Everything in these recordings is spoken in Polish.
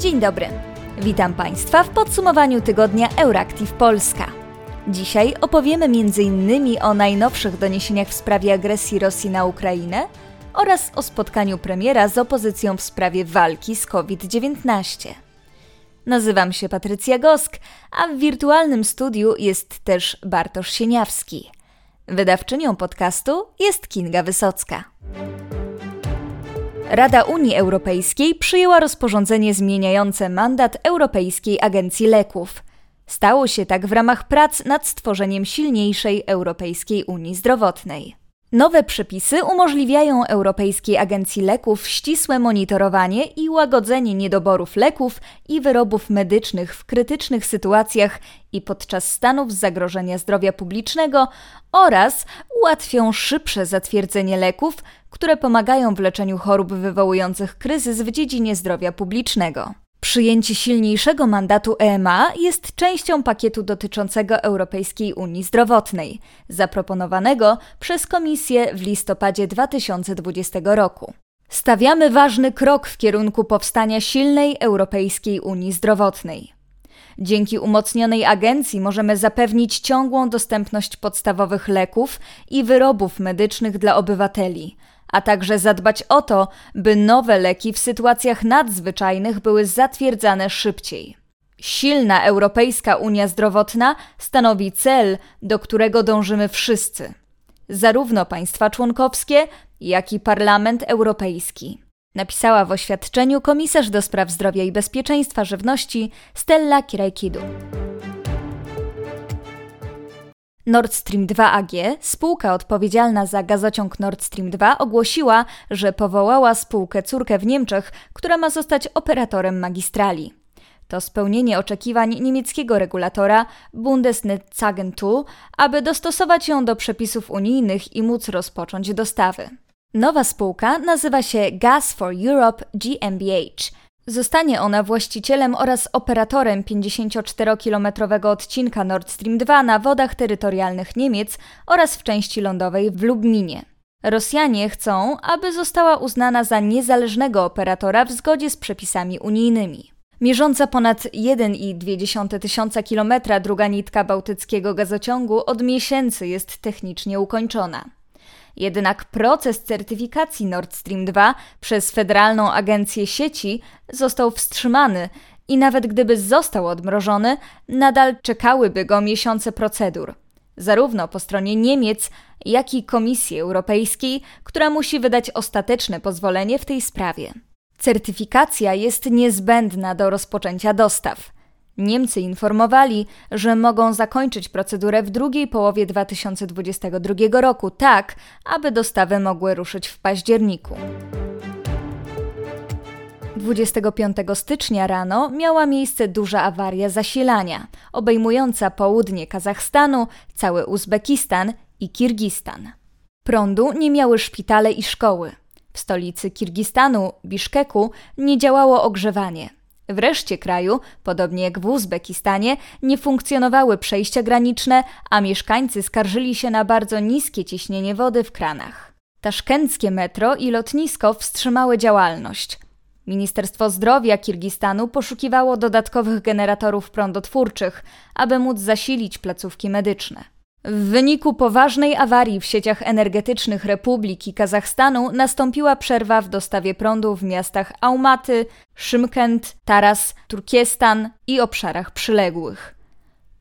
Dzień dobry. Witam Państwa w podsumowaniu tygodnia Euractiv Polska. Dzisiaj opowiemy m.in. o najnowszych doniesieniach w sprawie agresji Rosji na Ukrainę oraz o spotkaniu premiera z opozycją w sprawie walki z COVID-19. Nazywam się Patrycja Gosk, a w wirtualnym studiu jest też Bartosz Sieniawski. Wydawczynią podcastu jest Kinga Wysocka. Rada Unii Europejskiej przyjęła rozporządzenie zmieniające mandat Europejskiej Agencji Leków. Stało się tak w ramach prac nad stworzeniem silniejszej Europejskiej Unii Zdrowotnej. Nowe przepisy umożliwiają Europejskiej Agencji Leków ścisłe monitorowanie i łagodzenie niedoborów leków i wyrobów medycznych w krytycznych sytuacjach i podczas stanów zagrożenia zdrowia publicznego oraz ułatwią szybsze zatwierdzenie leków, które pomagają w leczeniu chorób wywołujących kryzys w dziedzinie zdrowia publicznego. Przyjęcie silniejszego mandatu EMA jest częścią pakietu dotyczącego Europejskiej Unii Zdrowotnej, zaproponowanego przez Komisję w listopadzie 2020 roku. Stawiamy ważny krok w kierunku powstania silnej Europejskiej Unii Zdrowotnej. Dzięki umocnionej agencji możemy zapewnić ciągłą dostępność podstawowych leków i wyrobów medycznych dla obywateli, a także zadbać o to, by nowe leki w sytuacjach nadzwyczajnych były zatwierdzane szybciej. Silna Europejska Unia Zdrowotna stanowi cel, do którego dążymy wszyscy, zarówno państwa członkowskie, jak i Parlament Europejski. Napisała w oświadczeniu komisarz do spraw zdrowia i bezpieczeństwa żywności Stella Kirajkidu. Nord Stream 2 AG, spółka odpowiedzialna za gazociąg Nord Stream 2, ogłosiła, że powołała spółkę córkę w Niemczech, która ma zostać operatorem magistrali. To spełnienie oczekiwań niemieckiego regulatora Bundesnetzagentur, aby dostosować ją do przepisów unijnych i móc rozpocząć dostawy. Nowa spółka nazywa się Gas for Europe GmbH Zostanie ona właścicielem oraz operatorem 54-kilometrowego odcinka Nord Stream 2 na wodach terytorialnych Niemiec oraz w części lądowej w Lubminie. Rosjanie chcą, aby została uznana za niezależnego operatora w zgodzie z przepisami unijnymi. Mierząca ponad 1,2 tysiąca kilometra druga nitka bałtyckiego gazociągu od miesięcy jest technicznie ukończona. Jednak proces certyfikacji Nord Stream 2 przez Federalną Agencję Sieci został wstrzymany i nawet gdyby został odmrożony, nadal czekałyby go miesiące procedur. Zarówno po stronie Niemiec, jak i Komisji Europejskiej, która musi wydać ostateczne pozwolenie w tej sprawie. Certyfikacja jest niezbędna do rozpoczęcia dostaw. Niemcy informowali, że mogą zakończyć procedurę w drugiej połowie 2022 roku, tak aby dostawy mogły ruszyć w październiku. 25 stycznia rano miała miejsce duża awaria zasilania, obejmująca południe Kazachstanu, cały Uzbekistan i Kirgistan. Prądu nie miały szpitale i szkoły. W stolicy Kirgistanu, Biszkeku, nie działało ogrzewanie. W reszcie kraju, podobnie jak w Uzbekistanie, nie funkcjonowały przejścia graniczne, a mieszkańcy skarżyli się na bardzo niskie ciśnienie wody w kranach. Taszkenckie metro i lotnisko wstrzymały działalność. Ministerstwo Zdrowia Kirgistanu poszukiwało dodatkowych generatorów prądotwórczych, aby móc zasilić placówki medyczne. W wyniku poważnej awarii w sieciach energetycznych Republiki Kazachstanu nastąpiła przerwa w dostawie prądu w miastach Aumaty, Szymkent, Taras, Turkiestan i obszarach przyległych.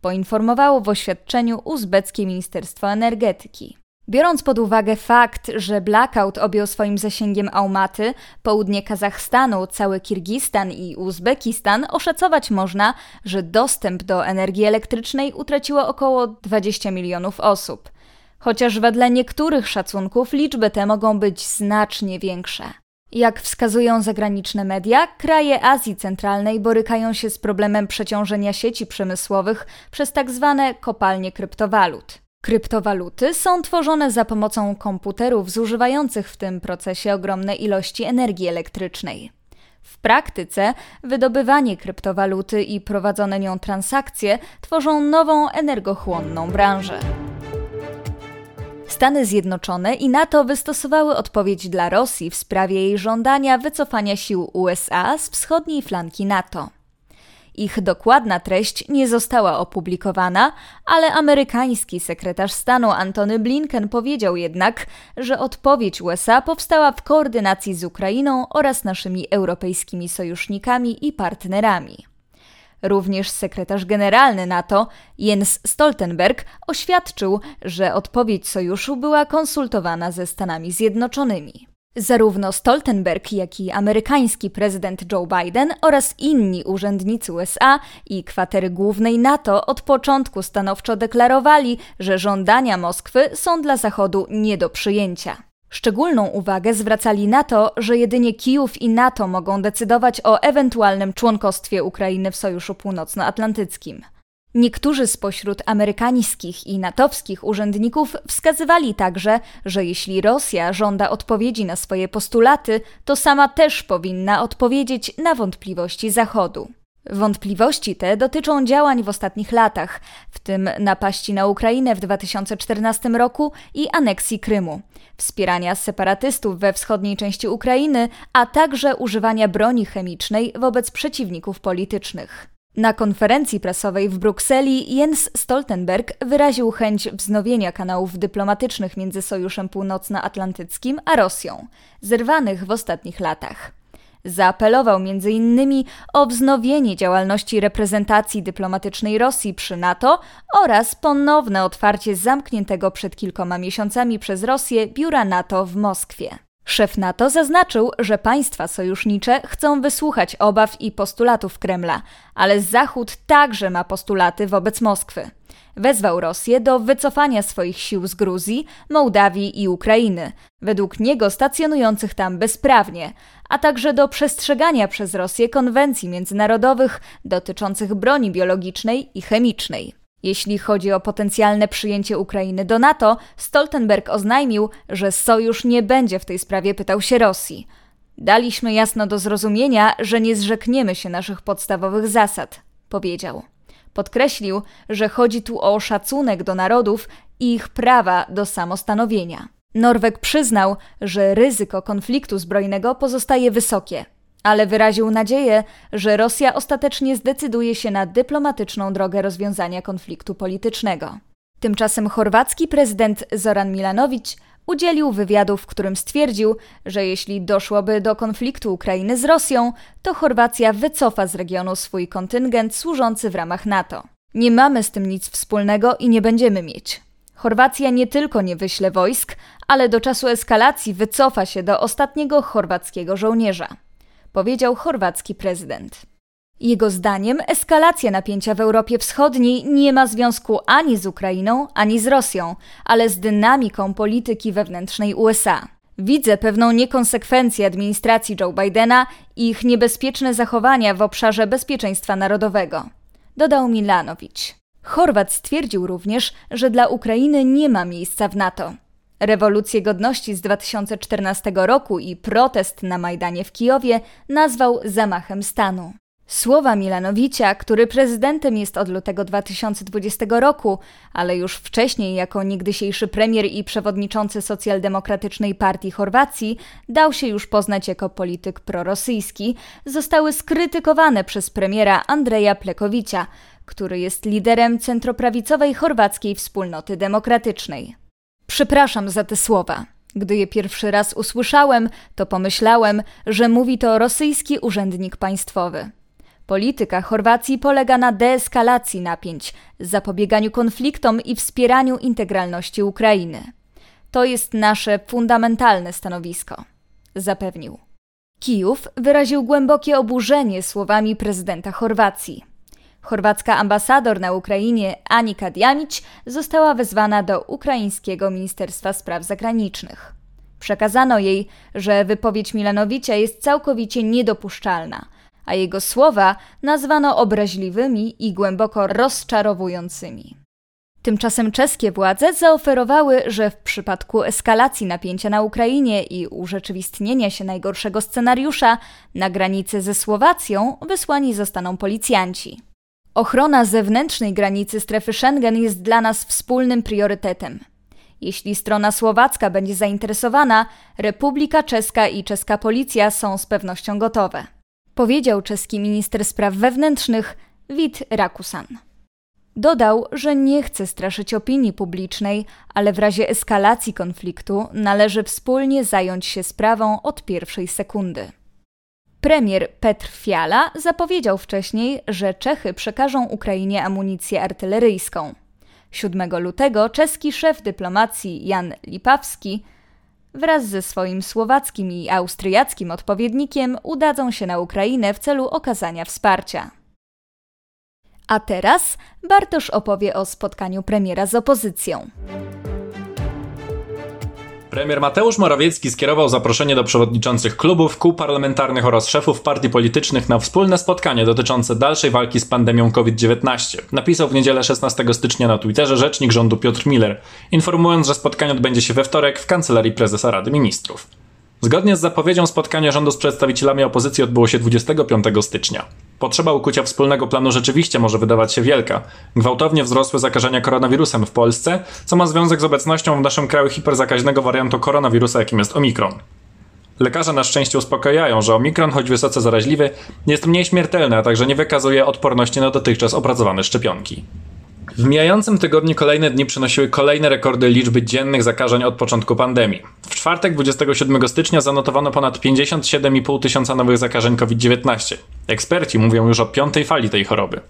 Poinformowało w oświadczeniu uzbeckie Ministerstwo Energetyki. Biorąc pod uwagę fakt, że blackout objął swoim zasięgiem Aumaty, południe Kazachstanu, cały Kirgistan i Uzbekistan, oszacować można, że dostęp do energii elektrycznej utraciło około 20 milionów osób. Chociaż wedle niektórych szacunków liczby te mogą być znacznie większe. Jak wskazują zagraniczne media, kraje Azji Centralnej borykają się z problemem przeciążenia sieci przemysłowych przez tzw. Tak kopalnie kryptowalut. Kryptowaluty są tworzone za pomocą komputerów zużywających w tym procesie ogromne ilości energii elektrycznej. W praktyce wydobywanie kryptowaluty i prowadzone nią transakcje tworzą nową energochłonną branżę. Stany Zjednoczone i NATO wystosowały odpowiedź dla Rosji w sprawie jej żądania wycofania sił USA z wschodniej flanki NATO. Ich dokładna treść nie została opublikowana, ale amerykański sekretarz stanu Antony Blinken powiedział jednak, że odpowiedź USA powstała w koordynacji z Ukrainą oraz naszymi europejskimi sojusznikami i partnerami. Również sekretarz generalny NATO Jens Stoltenberg oświadczył, że odpowiedź sojuszu była konsultowana ze Stanami Zjednoczonymi. Zarówno Stoltenberg, jak i amerykański prezydent Joe Biden oraz inni urzędnicy USA i kwatery głównej NATO od początku stanowczo deklarowali, że żądania Moskwy są dla Zachodu nie do przyjęcia. Szczególną uwagę zwracali na to, że jedynie Kijów i NATO mogą decydować o ewentualnym członkostwie Ukrainy w Sojuszu Północnoatlantyckim. Niektórzy spośród amerykańskich i natowskich urzędników wskazywali także, że jeśli Rosja żąda odpowiedzi na swoje postulaty, to sama też powinna odpowiedzieć na wątpliwości Zachodu. Wątpliwości te dotyczą działań w ostatnich latach, w tym napaści na Ukrainę w 2014 roku i aneksji Krymu, wspierania separatystów we wschodniej części Ukrainy, a także używania broni chemicznej wobec przeciwników politycznych. Na konferencji prasowej w Brukseli Jens Stoltenberg wyraził chęć wznowienia kanałów dyplomatycznych między Sojuszem Północnoatlantyckim a Rosją, zerwanych w ostatnich latach. Zaapelował m.in. o wznowienie działalności reprezentacji dyplomatycznej Rosji przy NATO oraz ponowne otwarcie zamkniętego przed kilkoma miesiącami przez Rosję biura NATO w Moskwie. Szef NATO zaznaczył, że państwa sojusznicze chcą wysłuchać obaw i postulatów Kremla, ale Zachód także ma postulaty wobec Moskwy. Wezwał Rosję do wycofania swoich sił z Gruzji, Mołdawii i Ukrainy, według niego stacjonujących tam bezprawnie, a także do przestrzegania przez Rosję konwencji międzynarodowych dotyczących broni biologicznej i chemicznej. Jeśli chodzi o potencjalne przyjęcie Ukrainy do NATO, Stoltenberg oznajmił, że sojusz nie będzie w tej sprawie pytał się Rosji. Daliśmy jasno do zrozumienia, że nie zrzekniemy się naszych podstawowych zasad, powiedział. Podkreślił, że chodzi tu o szacunek do narodów i ich prawa do samostanowienia. Norweg przyznał, że ryzyko konfliktu zbrojnego pozostaje wysokie ale wyraził nadzieję, że Rosja ostatecznie zdecyduje się na dyplomatyczną drogę rozwiązania konfliktu politycznego. Tymczasem chorwacki prezydent Zoran Milanowicz udzielił wywiadu, w którym stwierdził, że jeśli doszłoby do konfliktu Ukrainy z Rosją, to Chorwacja wycofa z regionu swój kontyngent służący w ramach NATO. Nie mamy z tym nic wspólnego i nie będziemy mieć. Chorwacja nie tylko nie wyśle wojsk, ale do czasu eskalacji wycofa się do ostatniego chorwackiego żołnierza powiedział chorwacki prezydent. Jego zdaniem eskalacja napięcia w Europie Wschodniej nie ma związku ani z Ukrainą, ani z Rosją, ale z dynamiką polityki wewnętrznej USA. Widzę pewną niekonsekwencję administracji Joe Bidena i ich niebezpieczne zachowania w obszarze bezpieczeństwa narodowego, dodał Milanowicz. Chorwat stwierdził również, że dla Ukrainy nie ma miejsca w NATO. Rewolucję Godności z 2014 roku i protest na Majdanie w Kijowie nazwał zamachem stanu. Słowa Milanowicia, który prezydentem jest od lutego 2020 roku, ale już wcześniej jako niegdysiejszy premier i przewodniczący Socjaldemokratycznej Partii Chorwacji, dał się już poznać jako polityk prorosyjski, zostały skrytykowane przez premiera Andrzeja Plekowicia, który jest liderem centroprawicowej chorwackiej wspólnoty demokratycznej. Przepraszam za te słowa. Gdy je pierwszy raz usłyszałem, to pomyślałem, że mówi to rosyjski urzędnik państwowy. Polityka Chorwacji polega na deeskalacji napięć, zapobieganiu konfliktom i wspieraniu integralności Ukrainy. To jest nasze fundamentalne stanowisko, zapewnił. Kijów wyraził głębokie oburzenie słowami prezydenta Chorwacji. Chorwacka ambasador na Ukrainie Anika Diamić została wezwana do ukraińskiego Ministerstwa Spraw Zagranicznych. Przekazano jej, że wypowiedź Milanowicia jest całkowicie niedopuszczalna, a jego słowa nazwano obraźliwymi i głęboko rozczarowującymi. Tymczasem czeskie władze zaoferowały, że w przypadku eskalacji napięcia na Ukrainie i urzeczywistnienia się najgorszego scenariusza na granicy ze Słowacją wysłani zostaną policjanci. Ochrona zewnętrznej granicy strefy Schengen jest dla nas wspólnym priorytetem. Jeśli strona słowacka będzie zainteresowana, Republika Czeska i czeska policja są z pewnością gotowe. Powiedział czeski minister spraw wewnętrznych Wit Rakusan. Dodał, że nie chce straszyć opinii publicznej, ale w razie eskalacji konfliktu należy wspólnie zająć się sprawą od pierwszej sekundy. Premier Petr Fiala zapowiedział wcześniej, że Czechy przekażą Ukrainie amunicję artyleryjską. 7 lutego czeski szef dyplomacji Jan Lipawski wraz ze swoim słowackim i austriackim odpowiednikiem udadzą się na Ukrainę w celu okazania wsparcia. A teraz Bartosz opowie o spotkaniu premiera z opozycją. Premier Mateusz Morawiecki skierował zaproszenie do przewodniczących klubów, kół parlamentarnych oraz szefów partii politycznych na wspólne spotkanie dotyczące dalszej walki z pandemią COVID-19. Napisał w niedzielę 16 stycznia na Twitterze rzecznik rządu Piotr Miller, informując, że spotkanie odbędzie się we wtorek w kancelarii prezesa Rady Ministrów. Zgodnie z zapowiedzią spotkanie rządu z przedstawicielami opozycji odbyło się 25 stycznia. Potrzeba ukucia wspólnego planu rzeczywiście może wydawać się wielka. Gwałtownie wzrosły zakażenia koronawirusem w Polsce, co ma związek z obecnością w naszym kraju hiperzakaźnego wariantu koronawirusa, jakim jest Omikron. Lekarze na szczęście uspokajają, że Omikron, choć wysoce zaraźliwy, jest mniej śmiertelny, a także nie wykazuje odporności na dotychczas opracowane szczepionki. W mijającym tygodniu kolejne dni przynosiły kolejne rekordy liczby dziennych zakażeń od początku pandemii. W czwartek 27 stycznia zanotowano ponad 57,5 tysiąca nowych zakażeń COVID-19. Eksperci mówią już o piątej fali tej choroby.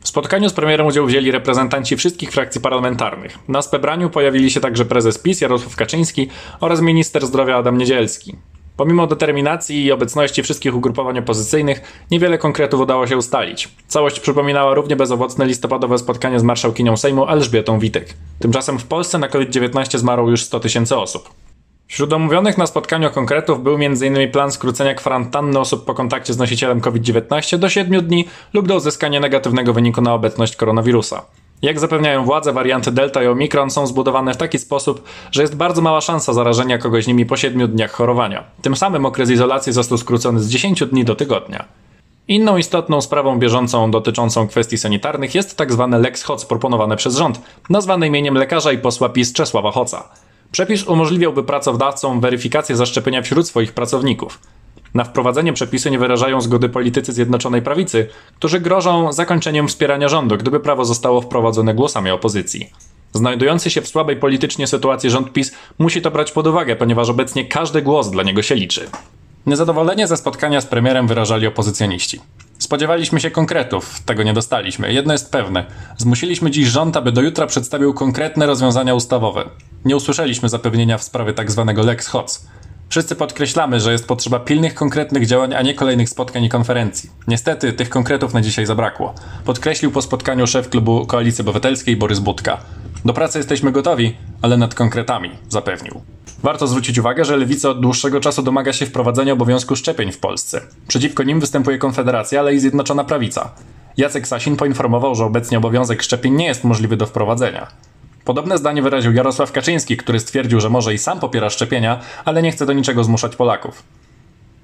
W spotkaniu z premierem udział wzięli reprezentanci wszystkich frakcji parlamentarnych. Na spebraniu pojawili się także prezes PiS Jarosław Kaczyński oraz minister zdrowia Adam Niedzielski. Pomimo determinacji i obecności wszystkich ugrupowań opozycyjnych, niewiele konkretów udało się ustalić. Całość przypominała równie bezowocne listopadowe spotkanie z marszałkinią Sejmu Elżbietą Witek. Tymczasem w Polsce na COVID-19 zmarło już 100 tysięcy osób. Wśród omówionych na spotkaniu konkretów był m.in. plan skrócenia kwarantanny osób po kontakcie z nosicielem COVID-19 do 7 dni lub do uzyskania negatywnego wyniku na obecność koronawirusa. Jak zapewniają władze, warianty Delta i Omikron są zbudowane w taki sposób, że jest bardzo mała szansa zarażenia kogoś nimi po 7 dniach chorowania. Tym samym okres izolacji został skrócony z 10 dni do tygodnia. Inną istotną sprawą bieżącą dotyczącą kwestii sanitarnych jest tzw. Tak Lex Hoc proponowane przez rząd, nazwane imieniem lekarza i posła PiS Czesława Hoca. Przepis umożliwiałby pracodawcom weryfikację zaszczepienia wśród swoich pracowników. Na wprowadzenie przepisy nie wyrażają zgody politycy Zjednoczonej Prawicy, którzy grożą zakończeniem wspierania rządu, gdyby prawo zostało wprowadzone głosami opozycji. Znajdujący się w słabej politycznie sytuacji rząd PiS musi to brać pod uwagę, ponieważ obecnie każdy głos dla niego się liczy. Niezadowolenie ze spotkania z premierem wyrażali opozycjoniści. Spodziewaliśmy się konkretów, tego nie dostaliśmy. Jedno jest pewne: zmusiliśmy dziś rząd, aby do jutra przedstawił konkretne rozwiązania ustawowe. Nie usłyszeliśmy zapewnienia w sprawie tzw. Tak Lex Hoc. Wszyscy podkreślamy, że jest potrzeba pilnych, konkretnych działań, a nie kolejnych spotkań i konferencji. Niestety tych konkretów na dzisiaj zabrakło. Podkreślił po spotkaniu szef klubu Koalicji Obywatelskiej Borys Budka. Do pracy jesteśmy gotowi, ale nad konkretami, zapewnił. Warto zwrócić uwagę, że Lewica od dłuższego czasu domaga się wprowadzenia obowiązku szczepień w Polsce. Przeciwko nim występuje Konfederacja, ale i Zjednoczona Prawica. Jacek Sasin poinformował, że obecnie obowiązek szczepień nie jest możliwy do wprowadzenia. Podobne zdanie wyraził Jarosław Kaczyński, który stwierdził, że może i sam popiera szczepienia, ale nie chce do niczego zmuszać Polaków.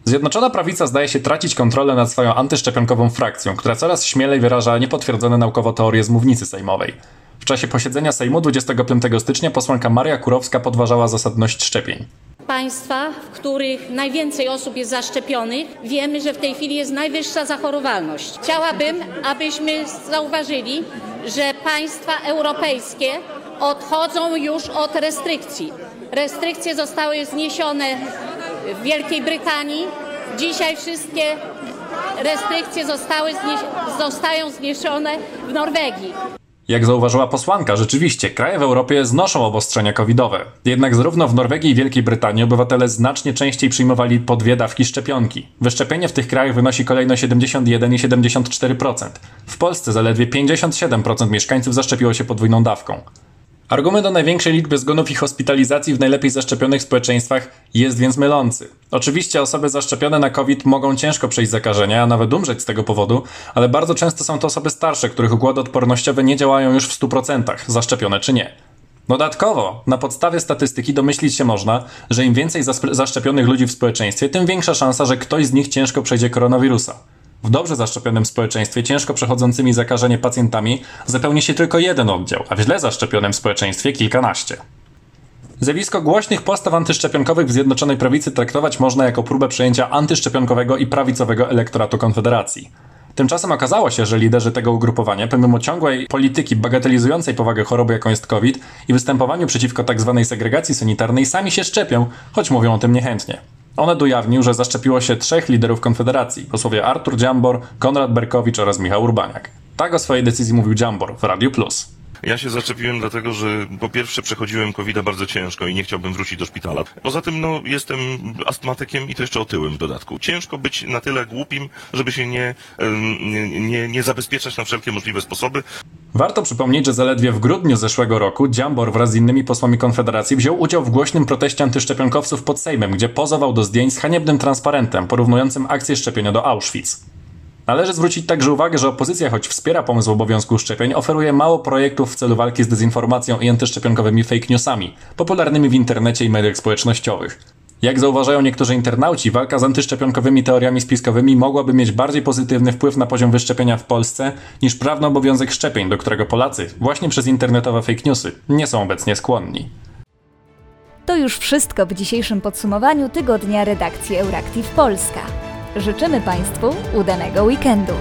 Zjednoczona prawica zdaje się tracić kontrolę nad swoją antyszczepionkową frakcją, która coraz śmielej wyraża niepotwierdzone naukowo teorie z mównicy sejmowej. W czasie posiedzenia Sejmu 25 stycznia posłanka Maria Kurowska podważała zasadność szczepień. Państwa, w których najwięcej osób jest zaszczepionych, wiemy, że w tej chwili jest najwyższa zachorowalność. Chciałabym, abyśmy zauważyli, że państwa europejskie odchodzą już od restrykcji. Restrykcje zostały zniesione w Wielkiej Brytanii. Dzisiaj wszystkie restrykcje zostały zostają zniesione w Norwegii. Jak zauważyła posłanka, rzeczywiście kraje w Europie znoszą obostrzenia covidowe. Jednak zarówno w Norwegii i Wielkiej Brytanii obywatele znacznie częściej przyjmowali po dwie dawki szczepionki. Wyszczepienie w tych krajach wynosi kolejno 71 i 74%. W Polsce zaledwie 57% mieszkańców zaszczepiło się podwójną dawką. Argument o największej liczbie zgonów i hospitalizacji w najlepiej zaszczepionych społeczeństwach jest więc mylący. Oczywiście osoby zaszczepione na COVID mogą ciężko przejść zakażenia, a nawet umrzeć z tego powodu, ale bardzo często są to osoby starsze, których układy odpornościowe nie działają już w 100%, zaszczepione czy nie. Dodatkowo, na podstawie statystyki domyślić się można, że im więcej zaszczepionych ludzi w społeczeństwie, tym większa szansa, że ktoś z nich ciężko przejdzie koronawirusa. W dobrze zaszczepionym społeczeństwie ciężko przechodzącymi zakażenie pacjentami zapełni się tylko jeden oddział, a w źle zaszczepionym społeczeństwie kilkanaście. Zjawisko głośnych postaw antyszczepionkowych w Zjednoczonej Prawicy traktować można jako próbę przejęcia antyszczepionkowego i prawicowego elektoratu Konfederacji. Tymczasem okazało się, że liderzy tego ugrupowania, pomimo ciągłej polityki bagatelizującej powagę choroby, jaką jest COVID i występowaniu przeciwko tzw. Tak segregacji sanitarnej, sami się szczepią, choć mówią o tym niechętnie. Onet ujawnił, że zaszczepiło się trzech liderów Konfederacji, posłowie Artur Dziambor, Konrad Berkowicz oraz Michał Urbaniak. Tak o swojej decyzji mówił Dziambor w Radiu Plus. Ja się zaczepiłem dlatego, że po pierwsze przechodziłem covid bardzo ciężko i nie chciałbym wrócić do szpitala. Poza tym, no, jestem astmatykiem i to jeszcze otyłym w dodatku. Ciężko być na tyle głupim, żeby się nie, nie, nie, zabezpieczać na wszelkie możliwe sposoby. Warto przypomnieć, że zaledwie w grudniu zeszłego roku Dziambor wraz z innymi posłami Konfederacji wziął udział w głośnym proteście antyszczepionkowców pod Sejmem, gdzie pozował do zdjęć z haniebnym transparentem porównującym akcję szczepienia do Auschwitz. Należy zwrócić także uwagę, że opozycja, choć wspiera pomysł obowiązku szczepień, oferuje mało projektów w celu walki z dezinformacją i antyszczepionkowymi fake newsami, popularnymi w internecie i mediach społecznościowych. Jak zauważają niektórzy internauci, walka z antyszczepionkowymi teoriami spiskowymi mogłaby mieć bardziej pozytywny wpływ na poziom wyszczepienia w Polsce niż prawny obowiązek szczepień, do którego Polacy, właśnie przez internetowe fake newsy, nie są obecnie skłonni. To już wszystko w dzisiejszym podsumowaniu tygodnia redakcji Euractiv Polska. Życzymy Państwu udanego weekendu.